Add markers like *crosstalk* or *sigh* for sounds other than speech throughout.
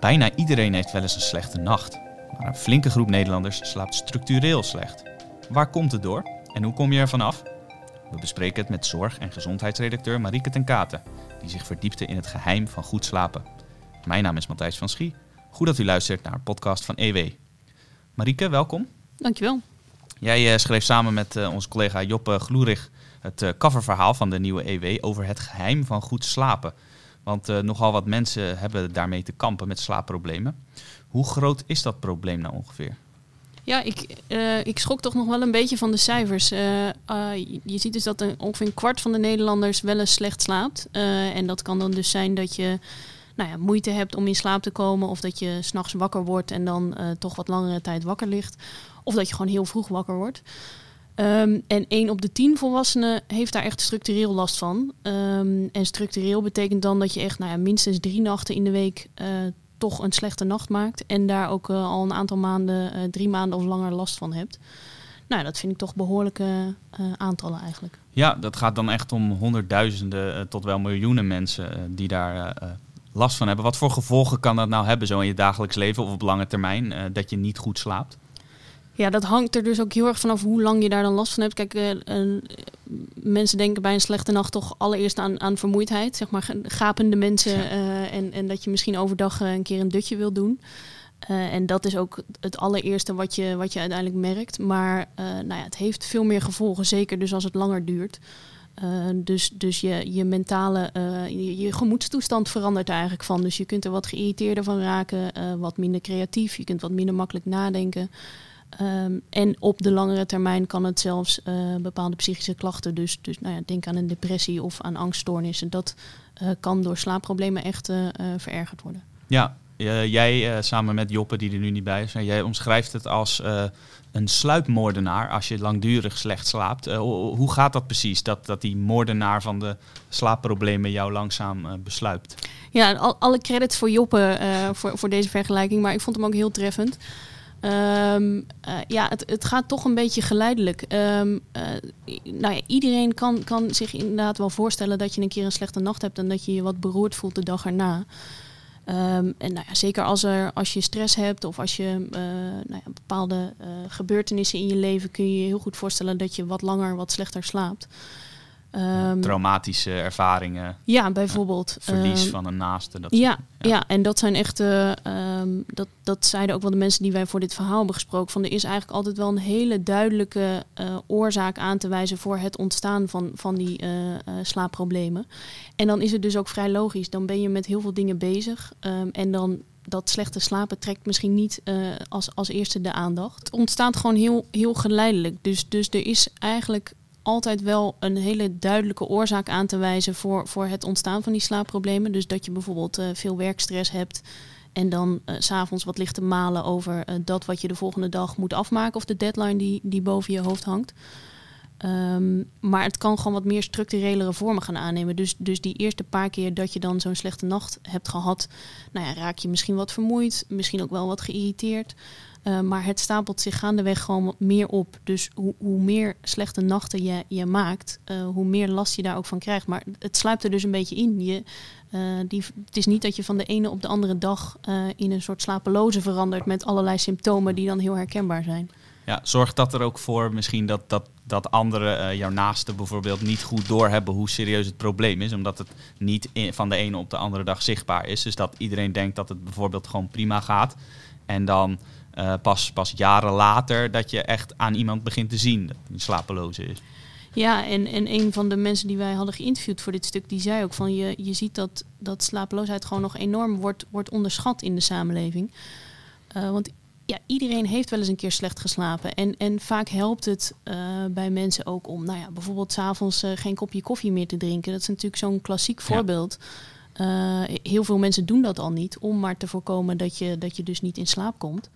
Bijna iedereen heeft wel eens een slechte nacht. Maar een flinke groep Nederlanders slaapt structureel slecht. Waar komt het door en hoe kom je er vanaf? We bespreken het met zorg- en gezondheidsredacteur Marieke ten Katen, die zich verdiepte in het geheim van goed slapen. Mijn naam is Matthijs van Schie. Goed dat u luistert naar een podcast van EW. Marieke, welkom. Dankjewel. Jij uh, schreef samen met uh, onze collega Joppe Gloerig het uh, coververhaal van de nieuwe EW over het geheim van goed slapen. Want uh, nogal wat mensen hebben daarmee te kampen met slaapproblemen. Hoe groot is dat probleem nou ongeveer? Ja, ik, uh, ik schrok toch nog wel een beetje van de cijfers. Uh, je ziet dus dat een, ongeveer een kwart van de Nederlanders wel eens slecht slaapt. en dat kan dan dus zijn dat je nou ja, moeite hebt om in slaap te komen. Of dat je s'nachts wakker wordt en dan toch wat langere tijd wakker ligt. Of dat je gewoon heel vroeg wakker wordt. Um, en 1 op de 10 volwassenen heeft daar echt structureel last van. Um, en structureel betekent dan dat je echt nou ja, minstens drie nachten in de week uh, toch een slechte nacht maakt. En daar ook uh, al een aantal maanden, uh, drie maanden of langer last van hebt. Nou, dat vind ik toch behoorlijke aantallen eigenlijk. Ja, dat gaat dan echt om honderdduizenden tot wel miljoenen mensen die daar last van hebben. Wat voor gevolgen kan dat nou hebben zo in je dagelijks leven of op lange termijn, dat je niet goed slaapt? Ja, dat hangt er dus ook heel erg vanaf hoe lang je daar dan last van hebt. Kijk, uh, uh, mensen denken bij een slechte nacht toch allereerst aan, aan vermoeidheid. Zeg maar gapende mensen uh, en, en dat je misschien overdag een keer een dutje wil doen. en dat is ook het allereerste wat je, wat je uiteindelijk merkt. Maar nou ja, het heeft veel meer gevolgen, zeker dus als het langer duurt. dus dus je, je mentale, je, je, gemoedstoestand verandert er eigenlijk van. Dus je kunt er wat geïrriteerder van raken, wat minder creatief. Je kunt wat minder makkelijk nadenken. Um, en op de langere termijn kan het zelfs uh, bepaalde psychische klachten, dus, dus nou ja, denk aan een depressie of aan angststoornissen, dat uh, kan door slaapproblemen echt uh, verergerd worden. Ja, jij samen met Joppe, die er nu niet bij is, jij omschrijft het als een sluipmoordenaar als je langdurig slecht slaapt. hoe gaat dat precies, dat, dat die moordenaar van de slaapproblemen jou langzaam besluipt? Ja, al, alle credits voor Joppe voor, voor deze vergelijking, maar ik vond hem ook heel treffend. Um, uh, ja, het, het, gaat toch een beetje geleidelijk. Um, uh, nou ja, iedereen kan, kan zich inderdaad wel voorstellen dat je een keer een slechte nacht hebt en dat je je wat beroerd voelt de dag erna. Um, en nou ja, zeker als, er, als je stress hebt of als je uh, nou ja, bepaalde gebeurtenissen in je leven, kun je je heel goed voorstellen dat je wat langer, wat slechter slaapt. Um, Traumatische ervaringen. Ja, bijvoorbeeld. Verlies um, van een naaste. Dat ja, ja, ja. en dat zijn echt, uh, um, dat, dat zeiden ook wel de mensen die wij voor dit verhaal hebben gesproken, van er is eigenlijk altijd wel een hele duidelijke uh, oorzaak aan te wijzen voor het ontstaan van, van die uh, slaapproblemen. En dan is het dus ook vrij logisch. Dan ben je met heel veel dingen bezig en dan dat slechte slapen trekt misschien niet uh, als, als eerste de aandacht. Het ontstaat gewoon heel, heel geleidelijk. Dus, dus er is eigenlijk altijd wel een hele duidelijke oorzaak aan te wijzen voor, voor het ontstaan van die slaapproblemen. Dus dat je bijvoorbeeld uh, veel werkstress hebt en dan uh, s'avonds wat ligt te malen over uh, dat wat je de volgende dag moet afmaken of de deadline die, die boven je hoofd hangt. Um, maar het kan gewoon wat meer structurelere vormen gaan aannemen. Dus, dus die eerste paar keer dat je dan zo'n slechte nacht hebt gehad, nou ja, raak je misschien wat vermoeid, misschien ook wel wat geïrriteerd. Uh, maar het stapelt zich gaandeweg gewoon meer op. Dus hoe, hoe meer slechte nachten je, je maakt, uh, hoe meer last je daar ook van krijgt. Maar het sluipt er dus een beetje in. Je, uh, die, het is niet dat je van de ene op de andere dag in een soort slapeloze verandert met allerlei symptomen die dan heel herkenbaar zijn. Ja, zorgt dat er ook voor misschien dat, dat, dat anderen, jouw naasten bijvoorbeeld, niet goed doorhebben hoe serieus het probleem is. Omdat het niet van de ene op de andere dag zichtbaar is. Dus dat iedereen denkt dat het bijvoorbeeld gewoon prima gaat. En dan uh, pas, pas jaren later dat je echt aan iemand begint te zien dat hij slapeloos is. Ja, en, en een van de mensen die wij hadden geïnterviewd voor dit stuk, die zei ook van je, je ziet dat, dat slapeloosheid gewoon nog enorm wordt, wordt onderschat in de samenleving. Uh, want ja, iedereen heeft wel eens een keer slecht geslapen. En, en vaak helpt het uh, bij mensen ook om, nou ja, bijvoorbeeld s'avonds uh, geen kopje koffie meer te drinken. Dat is natuurlijk zo'n klassiek voorbeeld. Ja. heel veel mensen doen dat al niet, om maar te voorkomen dat je, dat je dus niet in slaap komt.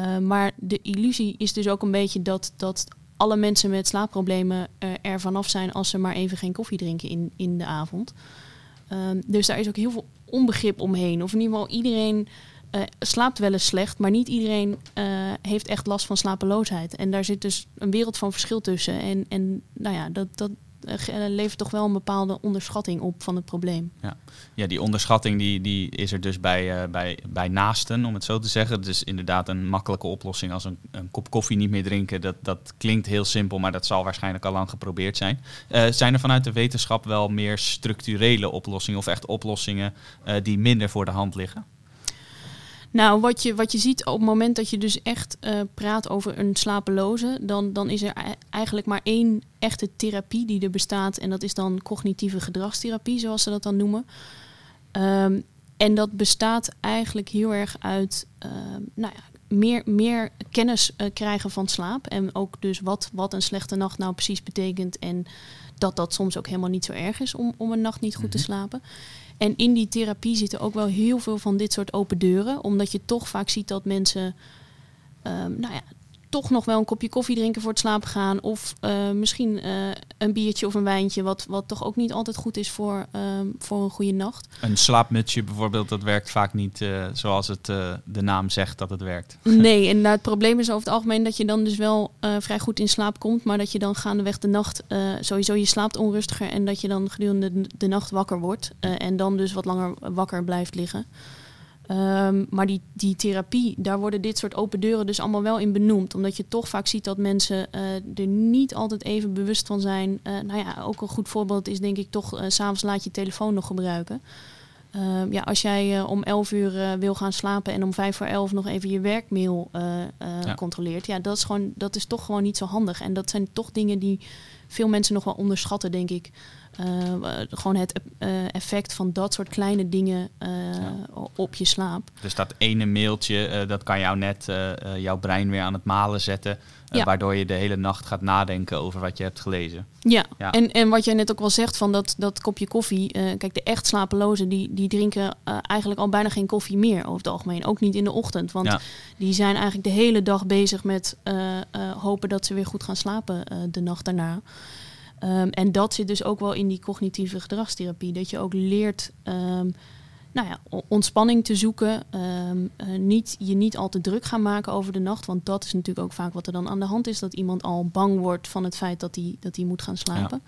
Uh, maar de illusie is dus ook een beetje dat, dat alle mensen met slaapproblemen uh, er vanaf zijn als ze maar even geen koffie drinken in, in de avond. Uh, dus daar is ook heel veel onbegrip omheen. Of in ieder geval iedereen uh, slaapt wel eens slecht, maar niet iedereen heeft echt last van slapeloosheid. En daar zit dus een wereld van verschil tussen. En, en nou ja, dat, dat, levert toch wel een bepaalde onderschatting op van het probleem. Ja, ja die onderschatting die, die is er dus bij, bij, bij naasten, om het zo te zeggen. Het is inderdaad een makkelijke oplossing als een, een kop koffie niet meer drinken. Dat, dat klinkt heel simpel, maar dat zal waarschijnlijk al lang geprobeerd zijn. zijn er vanuit de wetenschap wel meer structurele oplossingen of echt oplossingen die minder voor de hand liggen? Nou, wat je, wat je ziet op het moment dat je dus echt uh, praat over een slapeloze, dan, dan is er eigenlijk maar één echte therapie die er bestaat. En dat is dan cognitieve gedragstherapie, zoals ze dat dan noemen. Um, en dat bestaat eigenlijk heel erg uit uh, nou ja, meer, meer kennis uh, krijgen van slaap. En ook dus wat, wat een slechte nacht nou precies betekent. En dat dat soms ook helemaal niet zo erg is om, om een nacht niet goed te mhm. slapen. En in die therapie zitten ook wel heel veel van dit soort open deuren. Omdat je toch vaak ziet dat mensen um, nou ja, toch nog wel een kopje koffie drinken voor het slapen gaan. Of uh, misschien uh, een biertje of een wijntje, wat, wat toch ook niet altijd goed is voor, um, voor een goede nacht. Een slaapmutsje bijvoorbeeld, dat werkt vaak niet uh, zoals het de naam zegt dat het werkt. *laughs* Nee, en nou, het probleem is over het algemeen dat je dan dus wel vrij goed in slaap komt, maar dat je dan gaandeweg de nacht sowieso je slaapt onrustiger en dat je dan gedurende de, de nacht wakker wordt en dan dus wat langer wakker blijft liggen. Um, maar die, die therapie, daar worden dit soort open deuren dus allemaal wel in benoemd. Omdat je toch vaak ziet dat mensen uh, er niet altijd even bewust van zijn. Uh, nou ja, ook een goed voorbeeld is denk ik toch, uh, s'avonds laat je telefoon nog gebruiken. Um, ja, als jij om 11 uur wil gaan slapen en om 5 voor 11 nog even je werkmail ja. controleert. Ja, dat is, gewoon, dat is toch gewoon niet zo handig. En dat zijn toch dingen die veel mensen nog wel onderschatten, denk ik. Uh, gewoon het uh, effect van dat soort kleine dingen op je slaap. Dus dat ene mailtje, dat kan jou net jouw brein weer aan het malen zetten. Ja. Waardoor je de hele nacht gaat nadenken over wat je hebt gelezen. Ja, ja. En, en wat jij net ook wel zegt van dat, dat kopje koffie. kijk, de echt slapelozen die, die drinken eigenlijk al bijna geen koffie meer over het algemeen. Ook niet in de ochtend. Want die zijn eigenlijk de hele dag bezig met hopen dat ze weer goed gaan slapen de nacht daarna. Um, en dat zit dus ook wel in die cognitieve gedragstherapie. Dat je ook leert um, nou ja, ontspanning te zoeken. Um, uh, niet, je niet al te druk gaan maken over de nacht. Want dat is natuurlijk ook vaak wat er dan aan de hand is. Dat iemand al bang wordt van het feit dat hij dat moet gaan slapen.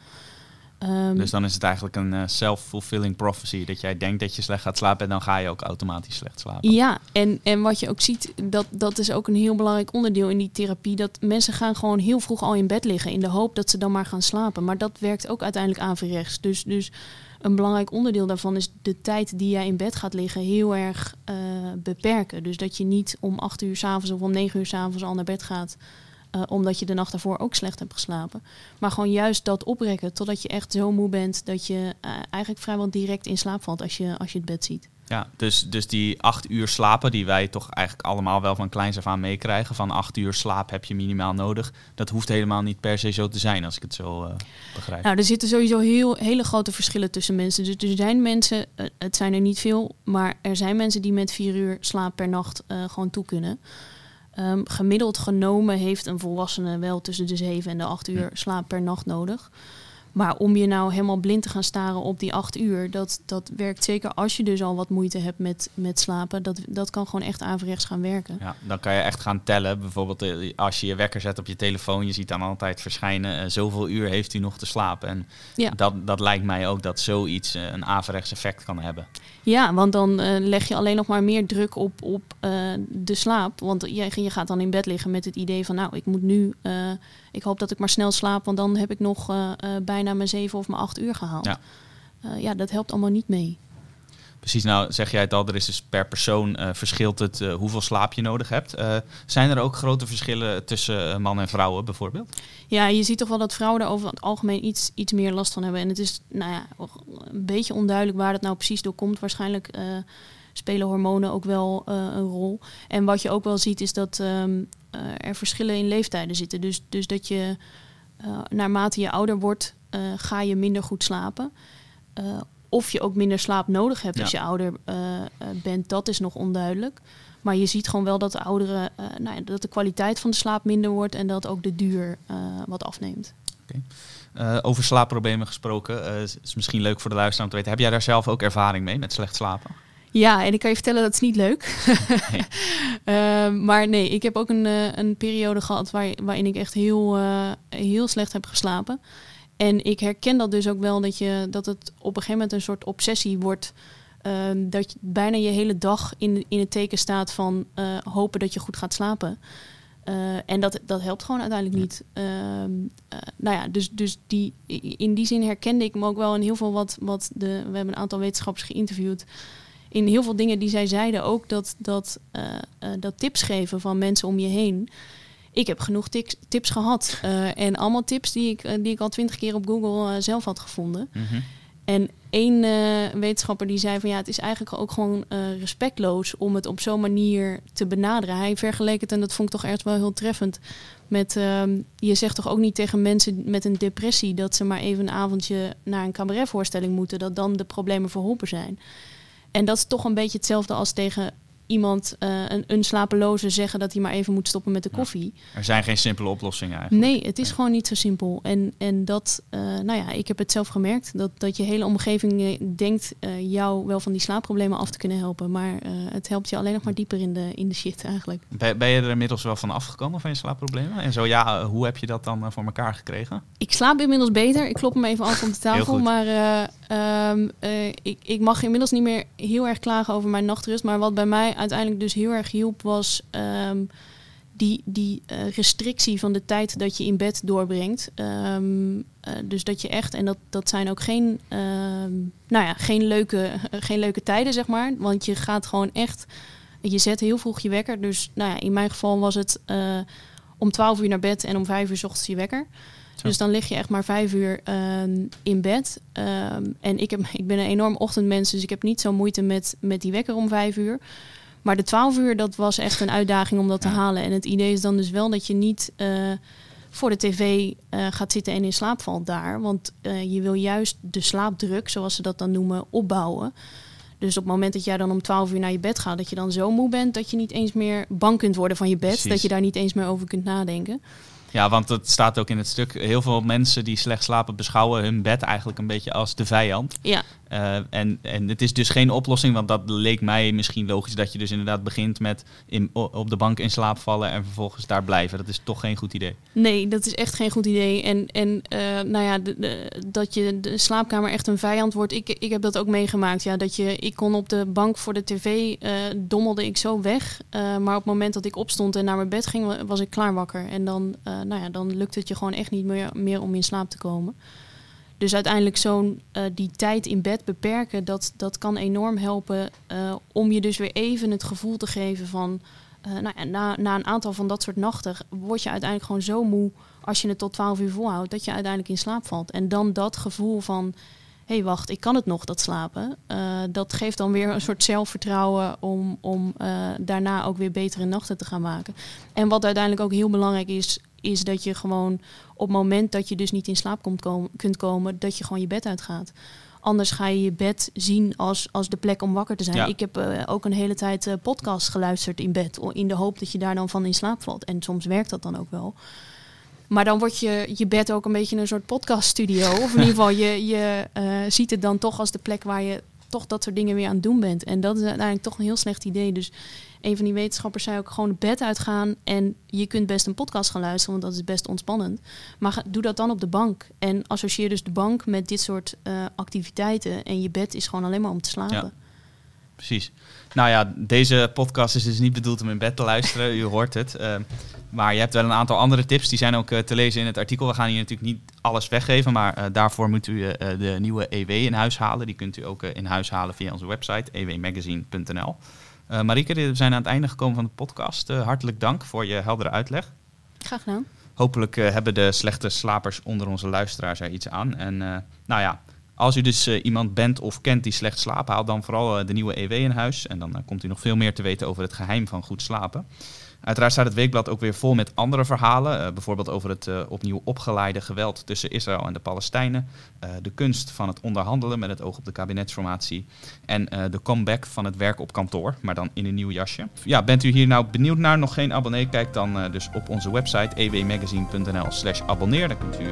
Um, dus dan is het eigenlijk een uh, self-fulfilling prophecy. Dat jij denkt dat je slecht gaat slapen en dan ga je ook automatisch slecht slapen. Ja, en, en wat je ook ziet, dat, dat is ook een heel belangrijk onderdeel in die therapie. Dat mensen gaan gewoon heel vroeg al in bed liggen in de hoop dat ze dan maar gaan slapen. Maar dat werkt ook uiteindelijk averechts. Dus, dus een belangrijk onderdeel daarvan is de tijd die jij in bed gaat liggen heel erg uh, beperken. Dus dat je niet om acht uur s'avonds of om negen uur s'avonds al naar bed gaat uh, omdat je de nacht daarvoor ook slecht hebt geslapen. Maar gewoon juist dat oprekken totdat je echt zo moe bent dat je uh, eigenlijk vrijwel direct in slaap valt als je, als je het bed ziet. Ja, dus, dus die acht uur slapen, die wij toch eigenlijk allemaal wel van kleins af aan meekrijgen. Van acht uur slaap heb je minimaal nodig. Dat hoeft helemaal niet per se zo te zijn, als ik het zo uh, begrijp. Nou, er zitten sowieso heel, hele grote verschillen tussen mensen. Dus er zijn mensen, het zijn er niet veel, maar er zijn mensen die met vier uur slaap per nacht gewoon toe kunnen. Um, gemiddeld genomen heeft een volwassene wel tussen de 7 en de 8 uur slaap per nacht nodig. Maar om je nou helemaal blind te gaan staren op die acht uur, dat, dat werkt zeker als je dus al wat moeite hebt met, met slapen. Dat, dat kan gewoon echt averechts gaan werken. Ja, dan kan je echt gaan tellen. Bijvoorbeeld eh, als je je wekker zet op je telefoon, je ziet dan altijd verschijnen, uh, zoveel uur heeft u nog te slapen. En ja. dat, dat lijkt mij ook dat zoiets uh, een averechts effect kan hebben. Ja, want dan leg je alleen nog maar meer druk op, op de slaap. Want je, je gaat dan in bed liggen met het idee van, nou, ik moet nu ik hoop dat ik maar snel slaap, want dan heb ik nog uh, uh, bijna mijn zeven of mijn acht uur gehaald. Ja. Uh, ja, dat helpt allemaal niet mee. Precies, nou zeg jij het al, er is dus per persoon verschilt het hoeveel slaap je nodig hebt. zijn er ook grote verschillen tussen man en vrouwen bijvoorbeeld? Ja, je ziet toch wel dat vrouwen er over het algemeen iets, iets meer last van hebben. En het is nou ja, een beetje onduidelijk waar dat nou precies door komt. Waarschijnlijk spelen hormonen ook wel een rol. En wat je ook wel ziet is dat um, uh, er verschillen in leeftijden zitten. Dus, dus dat je uh, naarmate je ouder wordt, ga je minder goed slapen. of je ook minder slaap nodig hebt ja. als je ouder bent, dat is nog onduidelijk. Maar je ziet gewoon wel dat de ouderen, nou ja, dat de kwaliteit van de slaap minder wordt en dat ook de duur wat afneemt. Okay. Uh, over slaapproblemen gesproken, uh, is misschien leuk voor de luisteraar om te weten. Heb jij daar zelf ook ervaring mee met slecht slapen? Ja, en ik kan je vertellen dat is niet leuk. Nee. uh, *laughs* maar nee, ik heb ook een, uh, een periode gehad waar, waarin ik echt heel, uh, heel slecht heb geslapen. en ik herken dat dus ook wel, dat, je, dat het op een gegeven moment een soort obsessie wordt. Ehm, dat je bijna je hele dag in, in het teken staat van eh, hopen dat je goed gaat slapen. Uh, en dat, dat helpt gewoon uiteindelijk niet. Uh, nou ja, dus, dus die, in die zin herkende ik me ook wel in heel veel wat, wat de. We hebben een aantal wetenschappers geïnterviewd. In heel veel dingen die zij zeiden ook dat, dat, dat tips geven van mensen om je heen ik heb genoeg tips, tips gehad. Uh, en allemaal tips die ik, die ik al twintig keer op Google zelf had gevonden. Mm -hmm. En één wetenschapper die zei van ja, het is eigenlijk ook gewoon respectloos om het op zo'n manier te benaderen. Hij vergeleek het, en dat vond ik toch echt wel heel treffend, met ehm, je zegt toch ook niet tegen mensen met een depressie dat ze maar even een avondje naar een cabaretvoorstelling moeten, dat dan de problemen verholpen zijn. En dat is toch een beetje hetzelfde als tegen iemand, uh, een, een slapeloze, zeggen dat hij maar even moet stoppen met de koffie. er zijn geen simpele oplossingen eigenlijk. Nee, het is gewoon niet zo simpel. En, en dat, uh, nou ja, ik heb het zelf gemerkt, dat, dat je hele omgeving eh, denkt uh, jou wel van die slaapproblemen af te kunnen helpen. Maar het helpt je alleen nog maar dieper in de, in de shit eigenlijk. Ben, ben je er inmiddels wel van afgekomen van je slaapproblemen? En zo ja, hoe heb je dat dan voor elkaar gekregen? Ik slaap inmiddels beter. Ik klop hem even af op de tafel. maar um, ik, ik mag inmiddels niet meer heel erg klagen over mijn nachtrust. Maar wat bij mij uiteindelijk dus heel erg hielp, was um, die, die uh, restrictie van de tijd dat je in bed doorbrengt. Um, uh, dus dat je echt, en dat, dat zijn ook geen, nou ja, geen, leuke, *laughs* geen leuke tijden, zeg maar. Want je gaat gewoon echt, je zet heel vroeg je wekker. Dus nou ja, in mijn geval was het om 12 uur naar bed en om 5 uur s ochtends je wekker. Zo. Dus dan lig je echt maar vijf uur um, in bed. Um, en ik, heb, *laughs* ik ben een enorm ochtendmens, dus ik heb niet zo moeite met, met die wekker om vijf uur. Maar de 12 uur, dat was echt een uitdaging om dat te halen. En het idee is dan dus wel dat je niet uh, voor de tv uh, gaat zitten en in slaap valt daar. Want uh, je wil juist de slaapdruk, zoals ze dat dan noemen, opbouwen. Dus op het moment dat jij dan om 12 uur naar je bed gaat, dat je dan zo moe bent dat je niet eens meer bang kunt worden van je bed. Precies. Dat je daar niet eens meer over kunt nadenken. Ja, want het staat ook in het stuk. Heel veel mensen die slecht slapen beschouwen hun bed eigenlijk een beetje als de vijand. Ja. Uh, en, en het is dus geen oplossing, want dat leek mij misschien logisch dat je dus inderdaad begint met in, op de bank in slaap vallen en vervolgens daar blijven. Dat is toch geen goed idee. Nee, dat is echt geen goed idee. En, en uh, nou ja, de, dat je de slaapkamer echt een vijand wordt. Ik, ik heb dat ook meegemaakt. Ja, dat je, ik kon op de bank voor de tv, uh, dommelde ik zo weg. maar op het moment dat ik opstond en naar mijn bed ging, was ik klaar wakker. En dan, nou ja, dan lukt het je gewoon echt niet meer, meer om in slaap te komen. Dus uiteindelijk zo'n uh, die tijd in bed beperken, dat, dat kan enorm helpen uh, om je dus weer even het gevoel te geven van, uh, nou ja, na, na een aantal van dat soort nachten word je uiteindelijk gewoon zo moe als je het tot 12 uur volhoudt, dat je uiteindelijk in slaap valt. En dan dat gevoel van, hé hey, wacht, ik kan het nog, dat slapen, dat geeft dan weer een soort zelfvertrouwen om, om daarna ook weer betere nachten te gaan maken. En wat uiteindelijk ook heel belangrijk is, is dat je gewoon op het moment dat je dus niet in slaap komt komen, kunt komen, dat je gewoon je bed uitgaat. Anders ga je je bed zien als, als de plek om wakker te zijn. Ja. Ik heb uh, ook een hele tijd uh, podcast geluisterd in bed. In de hoop dat je daar dan van in slaap valt. En soms werkt dat dan ook wel. Maar dan wordt je, je bed ook een beetje een soort podcaststudio. Of in *laughs* ieder geval, je, je uh, ziet het dan toch als de plek waar je toch dat soort dingen weer aan het doen bent. En dat is uiteindelijk toch een heel slecht idee. Dus een van die wetenschappers zei ook gewoon het bed uitgaan. En je kunt best een podcast gaan luisteren, want dat is best ontspannend. Maar ga, doe dat dan op de bank. En associeer dus de bank met dit soort uh, activiteiten. En je bed is gewoon alleen maar om te slapen. Ja, precies. Nou ja, deze podcast is dus niet bedoeld om in bed te luisteren. *laughs* U hoort het. Uh, maar je hebt wel een aantal andere tips. Die zijn ook uh, te lezen in het artikel. We gaan hier natuurlijk niet alles weggeven. Maar uh, daarvoor moet u de nieuwe EW in huis halen. Die kunt u ook in huis halen via onze website ewmagazine.nl. Uh, Marieke, we zijn aan het einde gekomen van de podcast. Uh, hartelijk dank voor je heldere uitleg. Graag gedaan. Hopelijk uh, hebben de slechte slapers onder onze luisteraars er iets aan. En nou ja, als u dus iemand bent of kent die slecht slaapt, haal dan vooral de nieuwe EW in huis. En dan komt u nog veel meer te weten over het geheim van goed slapen. Uiteraard staat het weekblad ook weer vol met andere verhalen. Uh, bijvoorbeeld over het uh, opnieuw opgeleide geweld tussen Israël en de Palestijnen. Uh, de kunst van het onderhandelen met het oog op de kabinetsformatie. En de comeback van het werk op kantoor, maar dan in een nieuw jasje. Ja, bent u hier nou benieuwd naar? Nog geen abonnee? Kijk dan dus op onze website ewmagazine.nl slash abonneer. Dan kunt u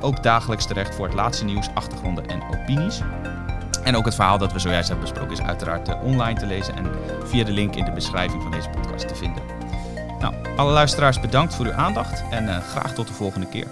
ook dagelijks terecht voor het laatste nieuws, achtergronden en opinies. En ook het verhaal dat we zojuist hebben besproken is uiteraard online te lezen en via de link in de beschrijving van deze podcast te vinden. Nou, alle luisteraars bedankt voor uw aandacht en uh, graag tot de volgende keer.